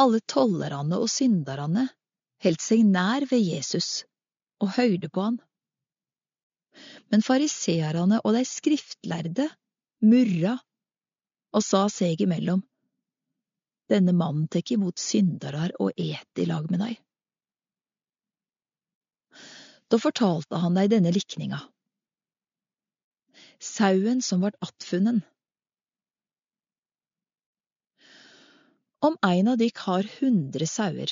Alle tollerne og synderne heldt seg nær ved Jesus og høyde på han. Men fariseerne og de skriftlærde murra og sa seg imellom, denne mannen tek imot syndere og et i lag med dei. Da fortalte han dei denne likninga. Sauen som vart attfunnen. Om ein av dykk har hundre sauer,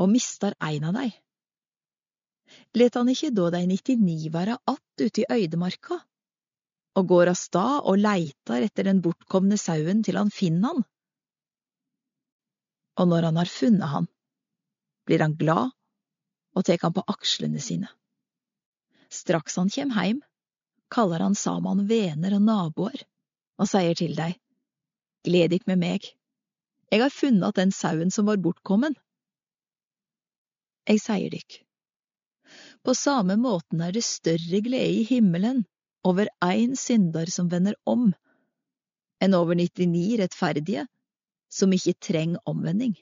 og mistar ein av dei, let han ikkje da dei 99 være att ute i øydemarka, og går av stad og leitar etter den bortkomne sauen til han finner han? Og når han har funnet han, blir han glad og tek han på akslene sine. Straks han kjem heim, kaller han saman vener og naboer og sier til dei, gled ikk med meg, eg har funnet att den sauen som var bortkommen. Jeg sier dykk, på samme måten er det større glede i himmelen over én synder som vender om, enn over 99 rettferdige som ikke trenger omvending.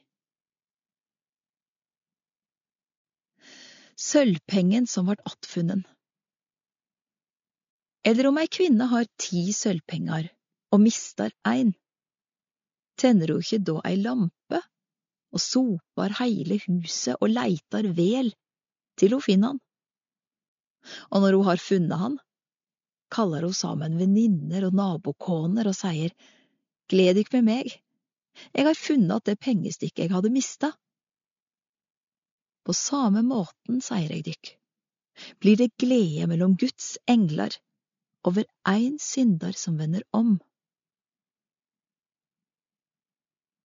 Sølvpengen som ble attfunnen Eller om ei kvinne har ti sølvpenger og mister ein, tenner ho ikkje da ei lampe og sopar heile huset og leitar vel til ho finner han? Og når ho har funnet han, kaller ho sammen venninner og nabokoner og sier, gled dykk med meg, eg har funnet att det pengestykket eg hadde mista. På same måten, sier eg dykk, blir det glede mellom Guds engler over ein synder som vender om.